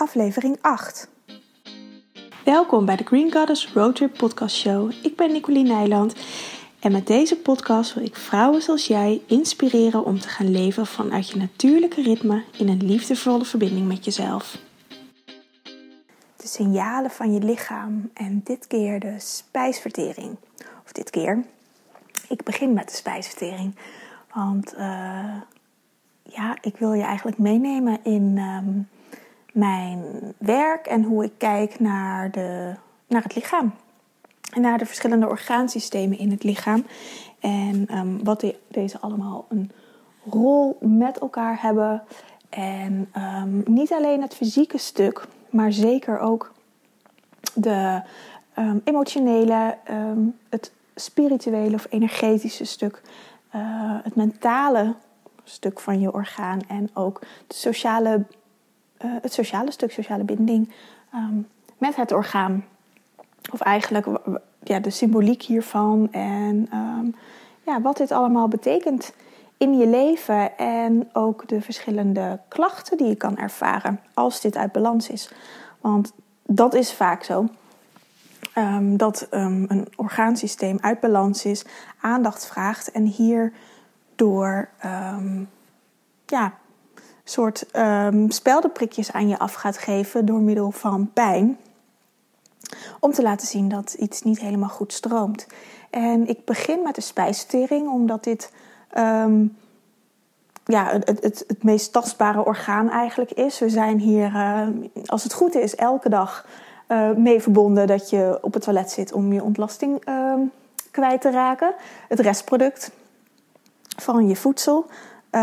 aflevering 8. Welkom bij de Green Goddess Roadtrip Podcast Show. Ik ben Nicoline Nijland en met deze podcast wil ik vrouwen zoals jij inspireren om te gaan leven vanuit je natuurlijke ritme in een liefdevolle verbinding met jezelf. De signalen van je lichaam en dit keer de spijsvertering. Of dit keer, ik begin met de spijsvertering. Want uh, ja, ik wil je eigenlijk meenemen in um, mijn werk en hoe ik kijk naar, de, naar het lichaam. En naar de verschillende orgaansystemen in het lichaam. En um, wat deze allemaal een rol met elkaar hebben. En um, niet alleen het fysieke stuk, maar zeker ook de um, emotionele, het spirituele of energetische stuk, uh, het mentale stuk van je orgaan en ook de sociale, uh, het sociale stuk, sociale binding um, met het orgaan. Of eigenlijk ja, de symboliek hiervan en um, ja, wat dit allemaal betekent in je leven en ook de verschillende klachten die je kan ervaren als dit uit balans is. Want dat is vaak zo. Um, dat een orgaansysteem uit balans is, aandacht vraagt en hier door um, ja, soort um, speldenprikjes aan je af gaat geven door middel van pijn. Om te laten zien dat iets niet helemaal goed stroomt. En ik begin met de spijsvertering, omdat dit um, ja, het, het, het meest tastbare orgaan eigenlijk is. We zijn hier, uh, als het goed is, elke dag uh, mee verbonden dat je op het toilet zit om je ontlasting uh, kwijt te raken. Het restproduct van je voedsel. Uh,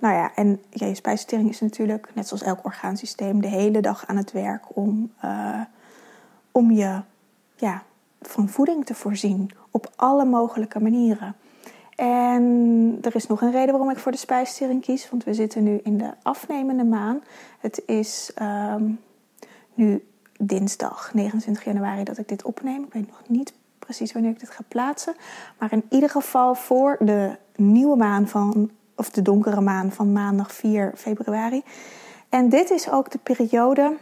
nou ja, en je spijsvertering is natuurlijk, net zoals elk orgaansysteem, de hele dag aan het werk om, uh, om je ja, van voeding te voorzien. Op alle mogelijke manieren. En er is nog een reden waarom ik voor de spijsvertering kies. Want we zitten nu in de afnemende maan. Het is um, nu dinsdag 29 januari dat ik dit opneem. Ik weet nog niet precies wanneer ik dit ga plaatsen. Maar in ieder geval voor de nieuwe maan van, of de donkere maan van maandag 4 februari. En dit is ook de periode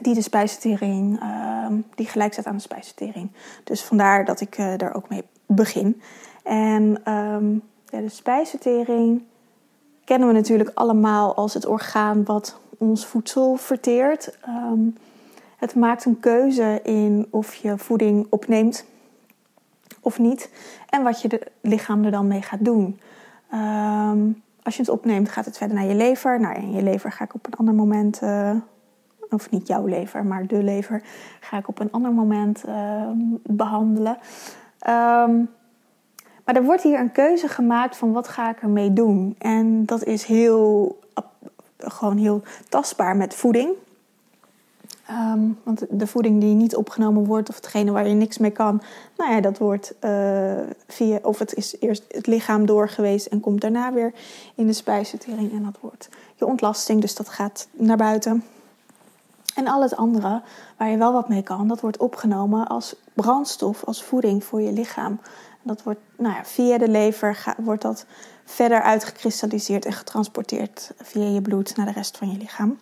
die de spijsvertering, uh, die gelijk staat aan de spijsvertering. Dus vandaar dat ik uh, daar ook mee begin. En um, ja, de spijsvertering kennen we natuurlijk allemaal als het orgaan wat ons voedsel verteert. Um, het maakt een keuze in of je voeding opneemt of niet. En wat je de lichaam er dan mee gaat doen. Um, als je het opneemt, gaat het verder naar je lever. Nou, en je lever ga ik op een ander moment, uh, of niet jouw lever, maar de lever, ga ik op een ander moment uh, behandelen. Um, maar er wordt hier een keuze gemaakt van wat ga ik ermee doen. En dat is heel, gewoon heel tastbaar met voeding. Um, want de voeding die niet opgenomen wordt, of hetgene waar je niks mee kan, nou ja, dat wordt uh, via, of het is eerst het lichaam door geweest en komt daarna weer in de spijsvertering en dat wordt je ontlasting, dus dat gaat naar buiten. En al het andere waar je wel wat mee kan, dat wordt opgenomen als brandstof, als voeding voor je lichaam. Dat wordt nou ja, via de lever wordt dat verder uitgekristalliseerd en getransporteerd via je bloed naar de rest van je lichaam.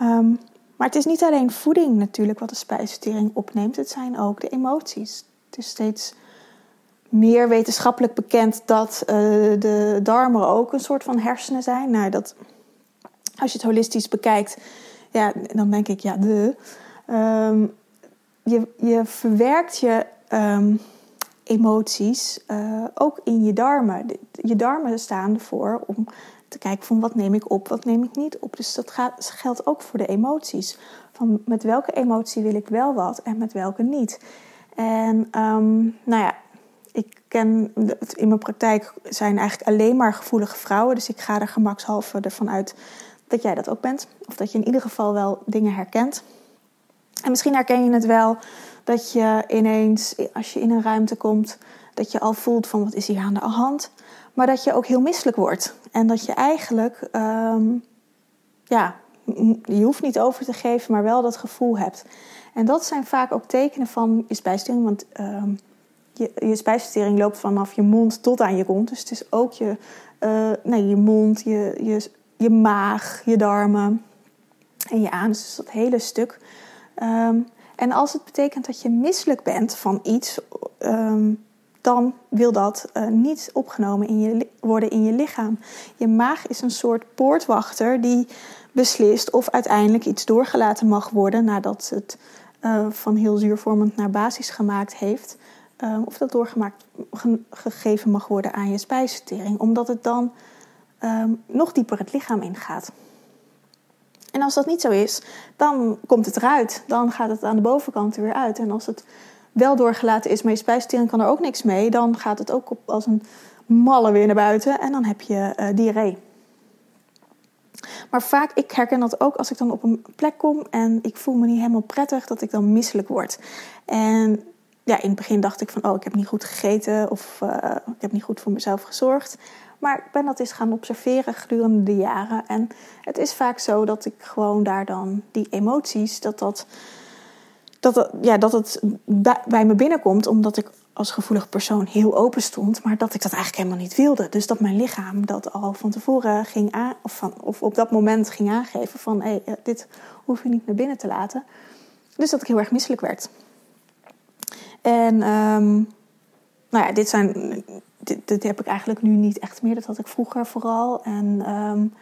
Um, maar het is niet alleen voeding natuurlijk wat de spijsvertering opneemt, het zijn ook de emoties. Het is steeds meer wetenschappelijk bekend dat uh, de darmen ook een soort van hersenen zijn. Nou, dat, als je het holistisch bekijkt, ja, dan denk ik, ja, de. Um, je, je verwerkt je um, emoties uh, ook in je darmen. Je darmen staan ervoor om te kijken van wat neem ik op, wat neem ik niet op. Dus dat geldt ook voor de emoties. Van met welke emotie wil ik wel wat en met welke niet. En um, nou ja, ik ken in mijn praktijk zijn eigenlijk alleen maar gevoelige vrouwen. Dus ik ga er gemakshalve ervan uit dat jij dat ook bent. Of dat je in ieder geval wel dingen herkent. En misschien herken je het wel dat je ineens, als je in een ruimte komt, dat je al voelt van wat is hier aan de hand. Maar dat je ook heel misselijk wordt. En dat je eigenlijk, um, ja, je hoeft niet over te geven, maar wel dat gevoel hebt. En dat zijn vaak ook tekenen van je spijsvertering. Want um, je, je spijsvertering loopt vanaf je mond tot aan je kont. Dus het is ook je, uh, nee, je mond, je, je, je maag, je darmen. En je anus, dus dat hele stuk. Ehm, en als het betekent dat je misselijk bent van iets, ehm, dan wil dat uh, niet opgenomen in je, worden in je lichaam. Je maag is een soort poortwachter die beslist of uiteindelijk iets doorgelaten mag worden nadat het uh, van heel zuurvormend naar basis gemaakt heeft. Uh, of dat doorgemaakt gegeven mag worden aan je spijsvertering, omdat het dan um, nog dieper het lichaam ingaat. En als dat niet zo is, dan komt het eruit. Dan gaat het aan de bovenkant er weer uit. En als het wel doorgelaten is, maar je spijsvertering kan er ook niks mee, dan gaat het ook op, als een malle weer naar buiten en dan heb je uh, diarree. Maar vaak, ik herken dat ook als ik dan op een plek kom en ik voel me niet helemaal prettig, dat ik dan misselijk word. En ja, in het begin dacht ik van, oh, ik heb niet goed gegeten of uh, ik heb niet goed voor mezelf gezorgd. Maar ik ben dat eens gaan observeren gedurende de jaren. En het is vaak zo dat ik gewoon daar dan die emoties, dat dat, dat, dat ja, dat het bij me binnenkomt, omdat ik als gevoelig persoon heel open stond, maar dat ik dat eigenlijk helemaal niet wilde. Dus dat mijn lichaam dat al van tevoren ging aan, of, van, of op dat moment ging aangeven van hé, hey, dit hoef je niet naar binnen te laten. Dus dat ik heel erg misselijk werd. En um, nou ja, dit zijn. Dit, heb ik eigenlijk nu niet echt meer. Dat had ik vroeger vooral. En, um,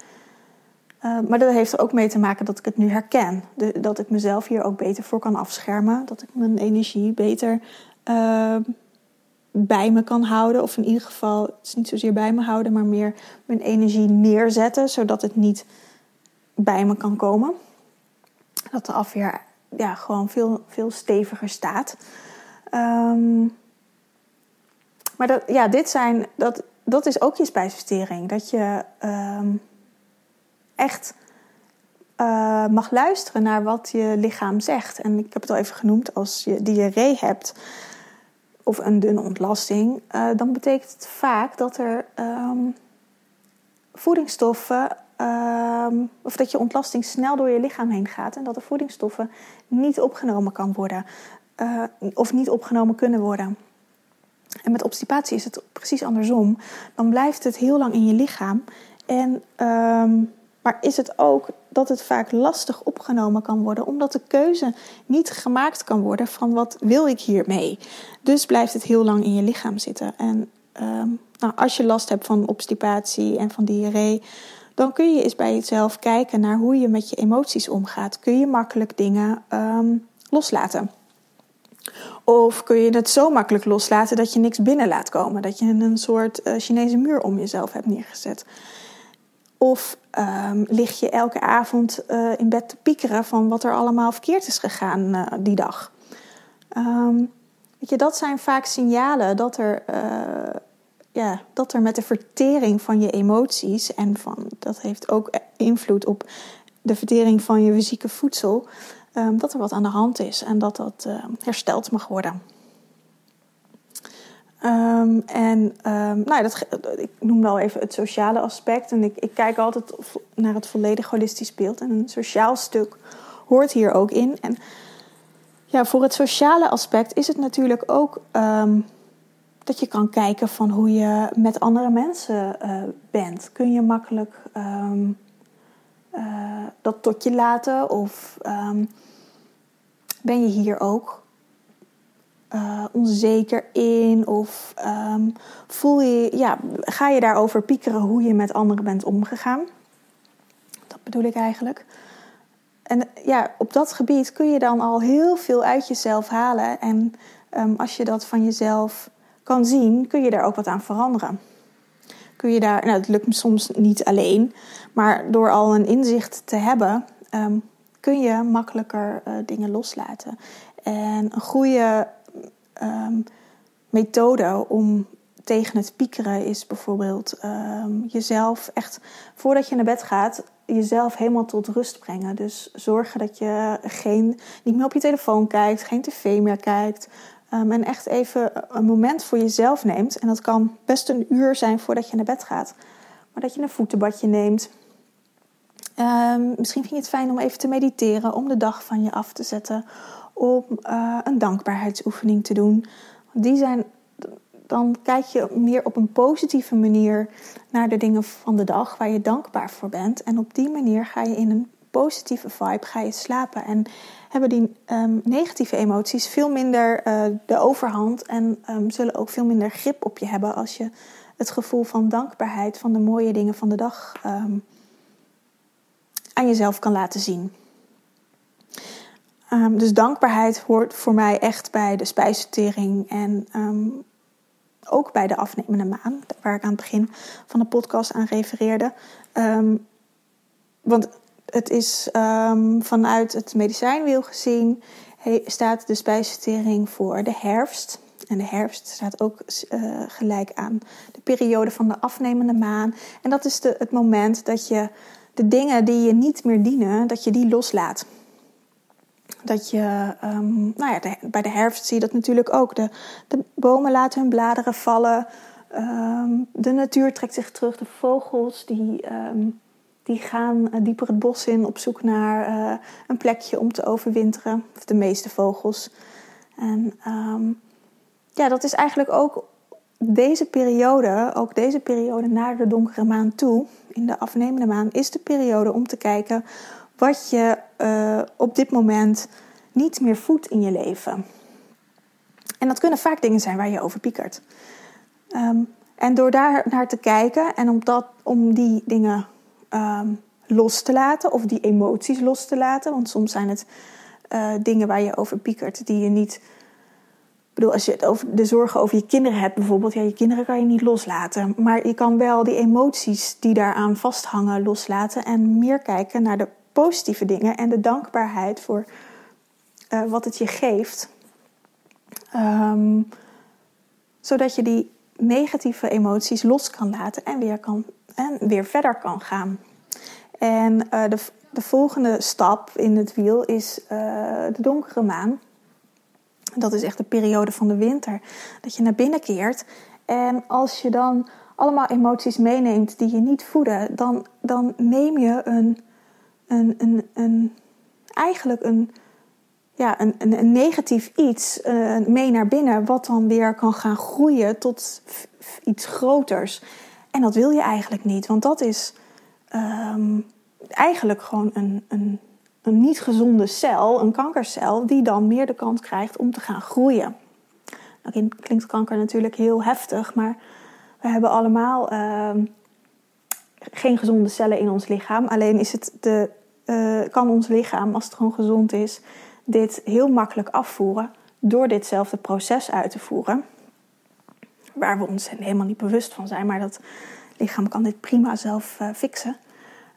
uh, maar dat heeft er ook mee te maken dat ik het nu herken. Dat ik mezelf hier ook beter voor kan afschermen. Dat ik mijn energie beter uh, bij me kan houden. Of in ieder geval, het is niet zozeer bij me houden, maar meer mijn energie neerzetten. Zodat het niet bij me kan komen. Dat de afweer ja, gewoon veel, veel steviger staat. Um, maar dat, ja, dit zijn, dat, dat is ook je spijsvertering. Dat je um, echt uh, mag luisteren naar wat je lichaam zegt. En ik heb het al even genoemd, als je diarree hebt of een dunne ontlasting, uh, dan betekent het vaak dat er um, voedingsstoffen, um, of dat je ontlasting snel door je lichaam heen gaat en dat de voedingsstoffen niet opgenomen kan worden uh, of niet opgenomen kunnen worden. En met obstipatie is het precies andersom. Dan blijft het heel lang in je lichaam. En, um, maar is het ook dat het vaak lastig opgenomen kan worden, omdat de keuze niet gemaakt kan worden van wat wil ik hiermee. Dus blijft het heel lang in je lichaam zitten. En um, nou, als je last hebt van obstipatie en van diarree, dan kun je eens bij jezelf kijken naar hoe je met je emoties omgaat. Kun je makkelijk dingen um, loslaten? Of kun je het zo makkelijk loslaten dat je niks binnen laat komen? Dat je een soort uh, Chinese muur om jezelf hebt neergezet. Of um, lig je elke avond uh, in bed te piekeren van wat er allemaal verkeerd is gegaan uh, die dag? Um, weet je, dat zijn vaak signalen dat er, ja, dat er met de vertering van je emoties en van, dat heeft ook invloed op de vertering van je fysieke voedsel, um, dat er wat aan de hand is en dat dat hersteld mag worden. Um, en um, nou, dat, ik noem wel even het sociale aspect. En ik, ik, kijk altijd naar het volledig holistisch beeld. En een sociaal stuk hoort hier ook in. En ja, voor het sociale aspect is het natuurlijk ook dat je kan kijken van hoe je met andere mensen uh, bent. Kun je makkelijk uh, dat tot je laten? Of ben je hier ook uh, onzeker in? Of um, voel je, ja, ga je daarover piekeren hoe je met anderen bent omgegaan? Dat bedoel ik eigenlijk. En ja, op dat gebied kun je dan al heel veel uit jezelf halen. En um, als je dat van jezelf kan zien, kun je daar ook wat aan veranderen kun je daar, nou, het lukt me soms niet alleen, maar door al een inzicht te hebben, um, kun je makkelijker uh, dingen loslaten. En een goede um, methode om tegen het piekeren is bijvoorbeeld um, jezelf echt, voordat je naar bed gaat, jezelf helemaal tot rust brengen. Dus zorgen dat je geen, niet meer op je telefoon kijkt, geen tv meer kijkt. Um, en echt even een moment voor jezelf neemt. En dat kan best een uur zijn voordat je naar bed gaat. Maar dat je een voetenbadje neemt. Misschien vind je het fijn om even te mediteren, om de dag van je af te zetten. Om uh, een dankbaarheidsoefening te doen. Die zijn, dan kijk je meer op een positieve manier naar de dingen van de dag waar je dankbaar voor bent. En op die manier ga je in een positieve vibe ga je slapen. En hebben die ehm, negatieve emoties veel minder uh, de overhand. En um, zullen ook veel minder grip op je hebben als je het gevoel van dankbaarheid van de mooie dingen van de dag um, aan jezelf kan laten zien. Dus dankbaarheid hoort voor mij echt bij de spijsvertering en ook bij de afnemende maan, waar ik aan het begin van de podcast aan refereerde. Um, want het is vanuit het medicijnwiel gezien, staat de spijsvertering voor de herfst. En de herfst staat ook uh, gelijk aan de periode van de afnemende maan. En dat is de, het moment dat je de dingen die je niet meer dienen, dat je die loslaat. Dat je, um, nou ja, bij de herfst zie je dat natuurlijk ook. De, de bomen laten hun bladeren vallen. Um, de natuur trekt zich terug. De vogels die, um, die gaan uh, dieper het bos in op zoek naar uh, een plekje om te overwinteren. Of de meeste vogels. En ja, dat is eigenlijk ook deze periode, ook deze periode naar de donkere maan toe, in de afnemende maan, is de periode om te kijken wat je uh, op dit moment niet meer voedt in je leven. En dat kunnen vaak dingen zijn waar je over piekert. Um, en door daar naar te kijken en om, dat, om die dingen um, los te laten, of die emoties los te laten, want soms zijn het uh, dingen waar je over piekert die je niet. Ik bedoel, als je het over de zorgen over je kinderen hebt bijvoorbeeld, ja, je kinderen kan je niet loslaten. Maar je kan wel die emoties die daaraan vasthangen loslaten en meer kijken naar de positieve dingen en de dankbaarheid voor uh, wat het je geeft. Um, zodat je die negatieve emoties los kan laten en weer, kan, en weer verder kan gaan. En uh, de, de volgende stap in het wiel is uh, de donkere maan. Dat is echt de periode van de winter. Dat je naar binnen keert. En als je dan allemaal emoties meeneemt die je niet voeden, dan, dan neem je een een, eigenlijk een, ja, een, een, negatief iets uh, mee naar binnen, wat dan weer kan gaan groeien tot iets groters. En dat wil je eigenlijk niet, want dat is um, eigenlijk gewoon een, een, een niet gezonde cel, een kankercel, die dan meer de kans krijgt om te gaan groeien. Nou klinkt kanker natuurlijk heel heftig, maar we hebben allemaal uh, geen gezonde cellen in ons lichaam. Alleen is het de uh, kan ons lichaam, als het gewoon gezond is, dit heel makkelijk afvoeren door ditzelfde proces uit te voeren. Waar we ons helemaal niet bewust van zijn, maar dat lichaam kan dit prima zelf uh, fixen.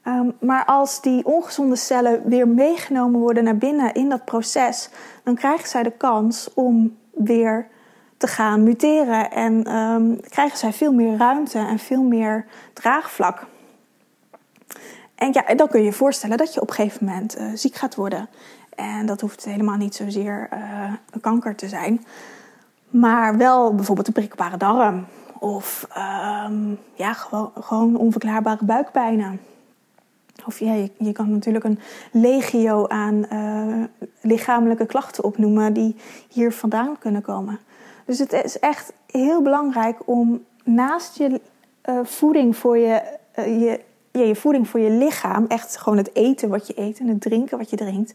Um, maar als die ongezonde cellen weer meegenomen worden naar binnen in dat proces, dan krijgen zij de kans om weer te gaan muteren en um, krijgen zij veel meer ruimte en veel meer draagvlak. En ja, dan kun je je voorstellen dat je op een gegeven moment uh, ziek gaat worden. En dat hoeft helemaal niet zozeer uh, een kanker te zijn. Maar wel bijvoorbeeld een prikbare darm. Of um, ja, gewoon, gewoon onverklaarbare buikpijnen. Of ja, je, je, kan natuurlijk een legio aan uh, lichamelijke klachten opnoemen die hier vandaan kunnen komen. Dus het is echt heel belangrijk om naast je voeding voor je, je ja, je voeding voor je lichaam, echt gewoon het eten wat je eet en het drinken wat je drinkt,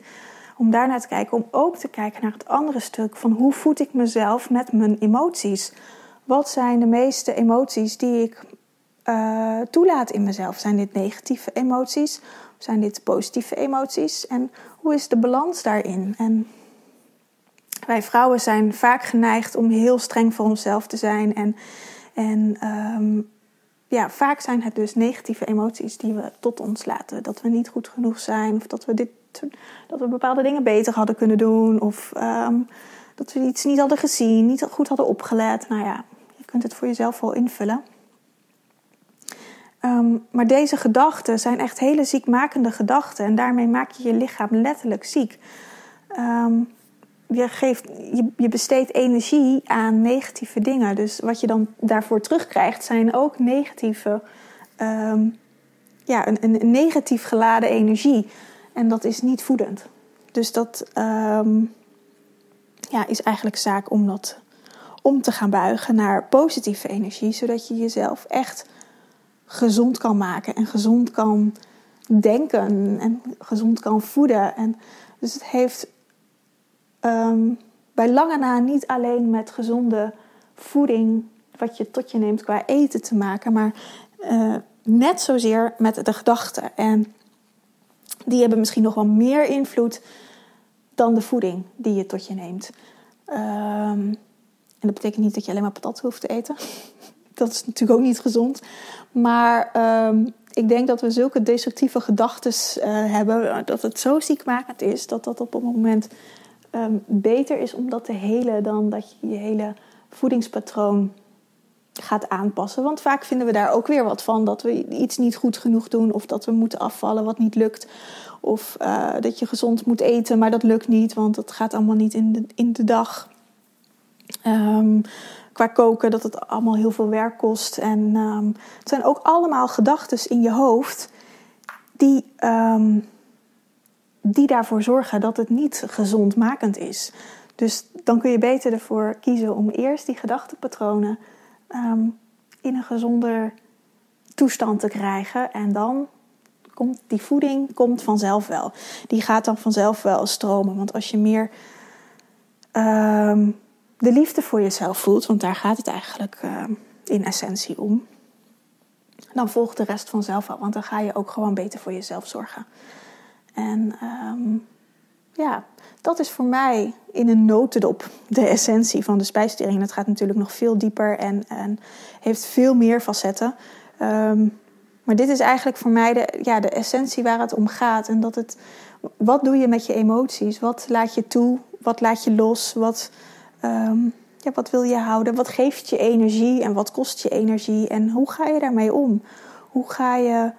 om daarnaar te kijken, om ook te kijken naar het andere stuk van hoe voed ik mezelf met mijn emoties. Wat zijn de meeste emoties die ik uh, toelaat in mezelf? Zijn dit negatieve emoties? Zijn dit positieve emoties? En hoe is de balans daarin? En wij vrouwen zijn vaak geneigd om heel streng voor onszelf te zijn en, en um, ja, vaak zijn het dus negatieve emoties die we tot ons laten. Dat we niet goed genoeg zijn, of dat we, dit, dat we bepaalde dingen beter hadden kunnen doen, of um, dat we iets niet hadden gezien, niet goed hadden opgelet. Nou ja, je kunt het voor jezelf wel invullen. Um, maar deze gedachten zijn echt hele ziekmakende gedachten en daarmee maak je je lichaam letterlijk ziek. Um, je, geeft, je, je besteedt energie aan negatieve dingen. Dus wat je dan daarvoor terugkrijgt, zijn ook negatieve, um, ja, een, een, negatief geladen energie. En dat is niet voedend. Dus dat um, ja, is eigenlijk zaak om dat om te gaan buigen naar positieve energie, zodat je jezelf echt gezond kan maken en gezond kan denken en gezond kan voeden. En dus het heeft ehm, bij lange na niet alleen met gezonde voeding, wat je tot je neemt qua eten te maken, maar uh, net zozeer met de gedachten. En die hebben misschien nog wel meer invloed dan de voeding die je tot je neemt. Ehm, en dat betekent niet dat je alleen maar patat hoeft te eten. dat is natuurlijk ook niet gezond. Maar ehm, ik denk dat we zulke destructieve gedachten uh, hebben, dat het zo ziekmakend is, dat dat op een moment ehm, beter is om dat te helen dan dat je je hele voedingspatroon gaat aanpassen. Want vaak vinden we daar ook weer wat van dat we iets niet goed genoeg doen, of dat we moeten afvallen wat niet lukt, of uh, dat je gezond moet eten, maar dat lukt niet, want dat gaat allemaal niet in de, in de dag. Um, qua koken, dat het allemaal heel veel werk kost. En um, het zijn ook allemaal gedachten in je hoofd die, die daarvoor zorgen dat het niet gezondmakend is. Dus dan kun je beter ervoor kiezen om eerst die gedachtenpatronen um, in een gezonder toestand te krijgen. En dan komt die voeding komt vanzelf wel. Die gaat dan vanzelf wel stromen. Want als je meer de liefde voor jezelf voelt, want daar gaat het eigenlijk uh, in essentie om, dan volgt de rest vanzelf wel. Want dan ga je ook gewoon beter voor jezelf zorgen. En um, ja, dat is voor mij in een notendop de essentie van de spijsvertering. Dat gaat natuurlijk nog veel dieper en, en heeft veel meer facetten. Um, maar dit is eigenlijk voor mij de, ja, de essentie waar het om gaat. En dat het, wat doe je met je emoties? Wat laat je toe? Wat laat je los? Wat, Um, ja, wat wil je houden? Wat geeft je energie en wat kost je energie? En hoe ga je daarmee om? Hoe, ga je,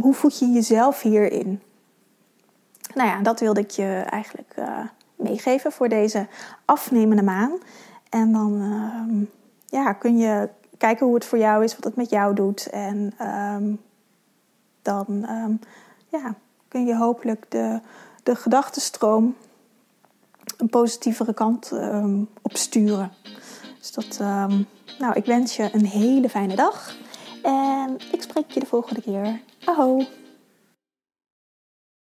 hoe voed je jezelf hierin? Nou ja, dat wilde ik je eigenlijk uh, meegeven voor deze afnemende maan. En dan um, ja, kun je kijken hoe het voor jou is, wat het met jou doet. En dan ja, kun je hopelijk de, de gedachtenstroom een positievere kant op sturen. Dus dat, nou, ik wens je een hele fijne dag. En ik spreek je de volgende keer. Aho!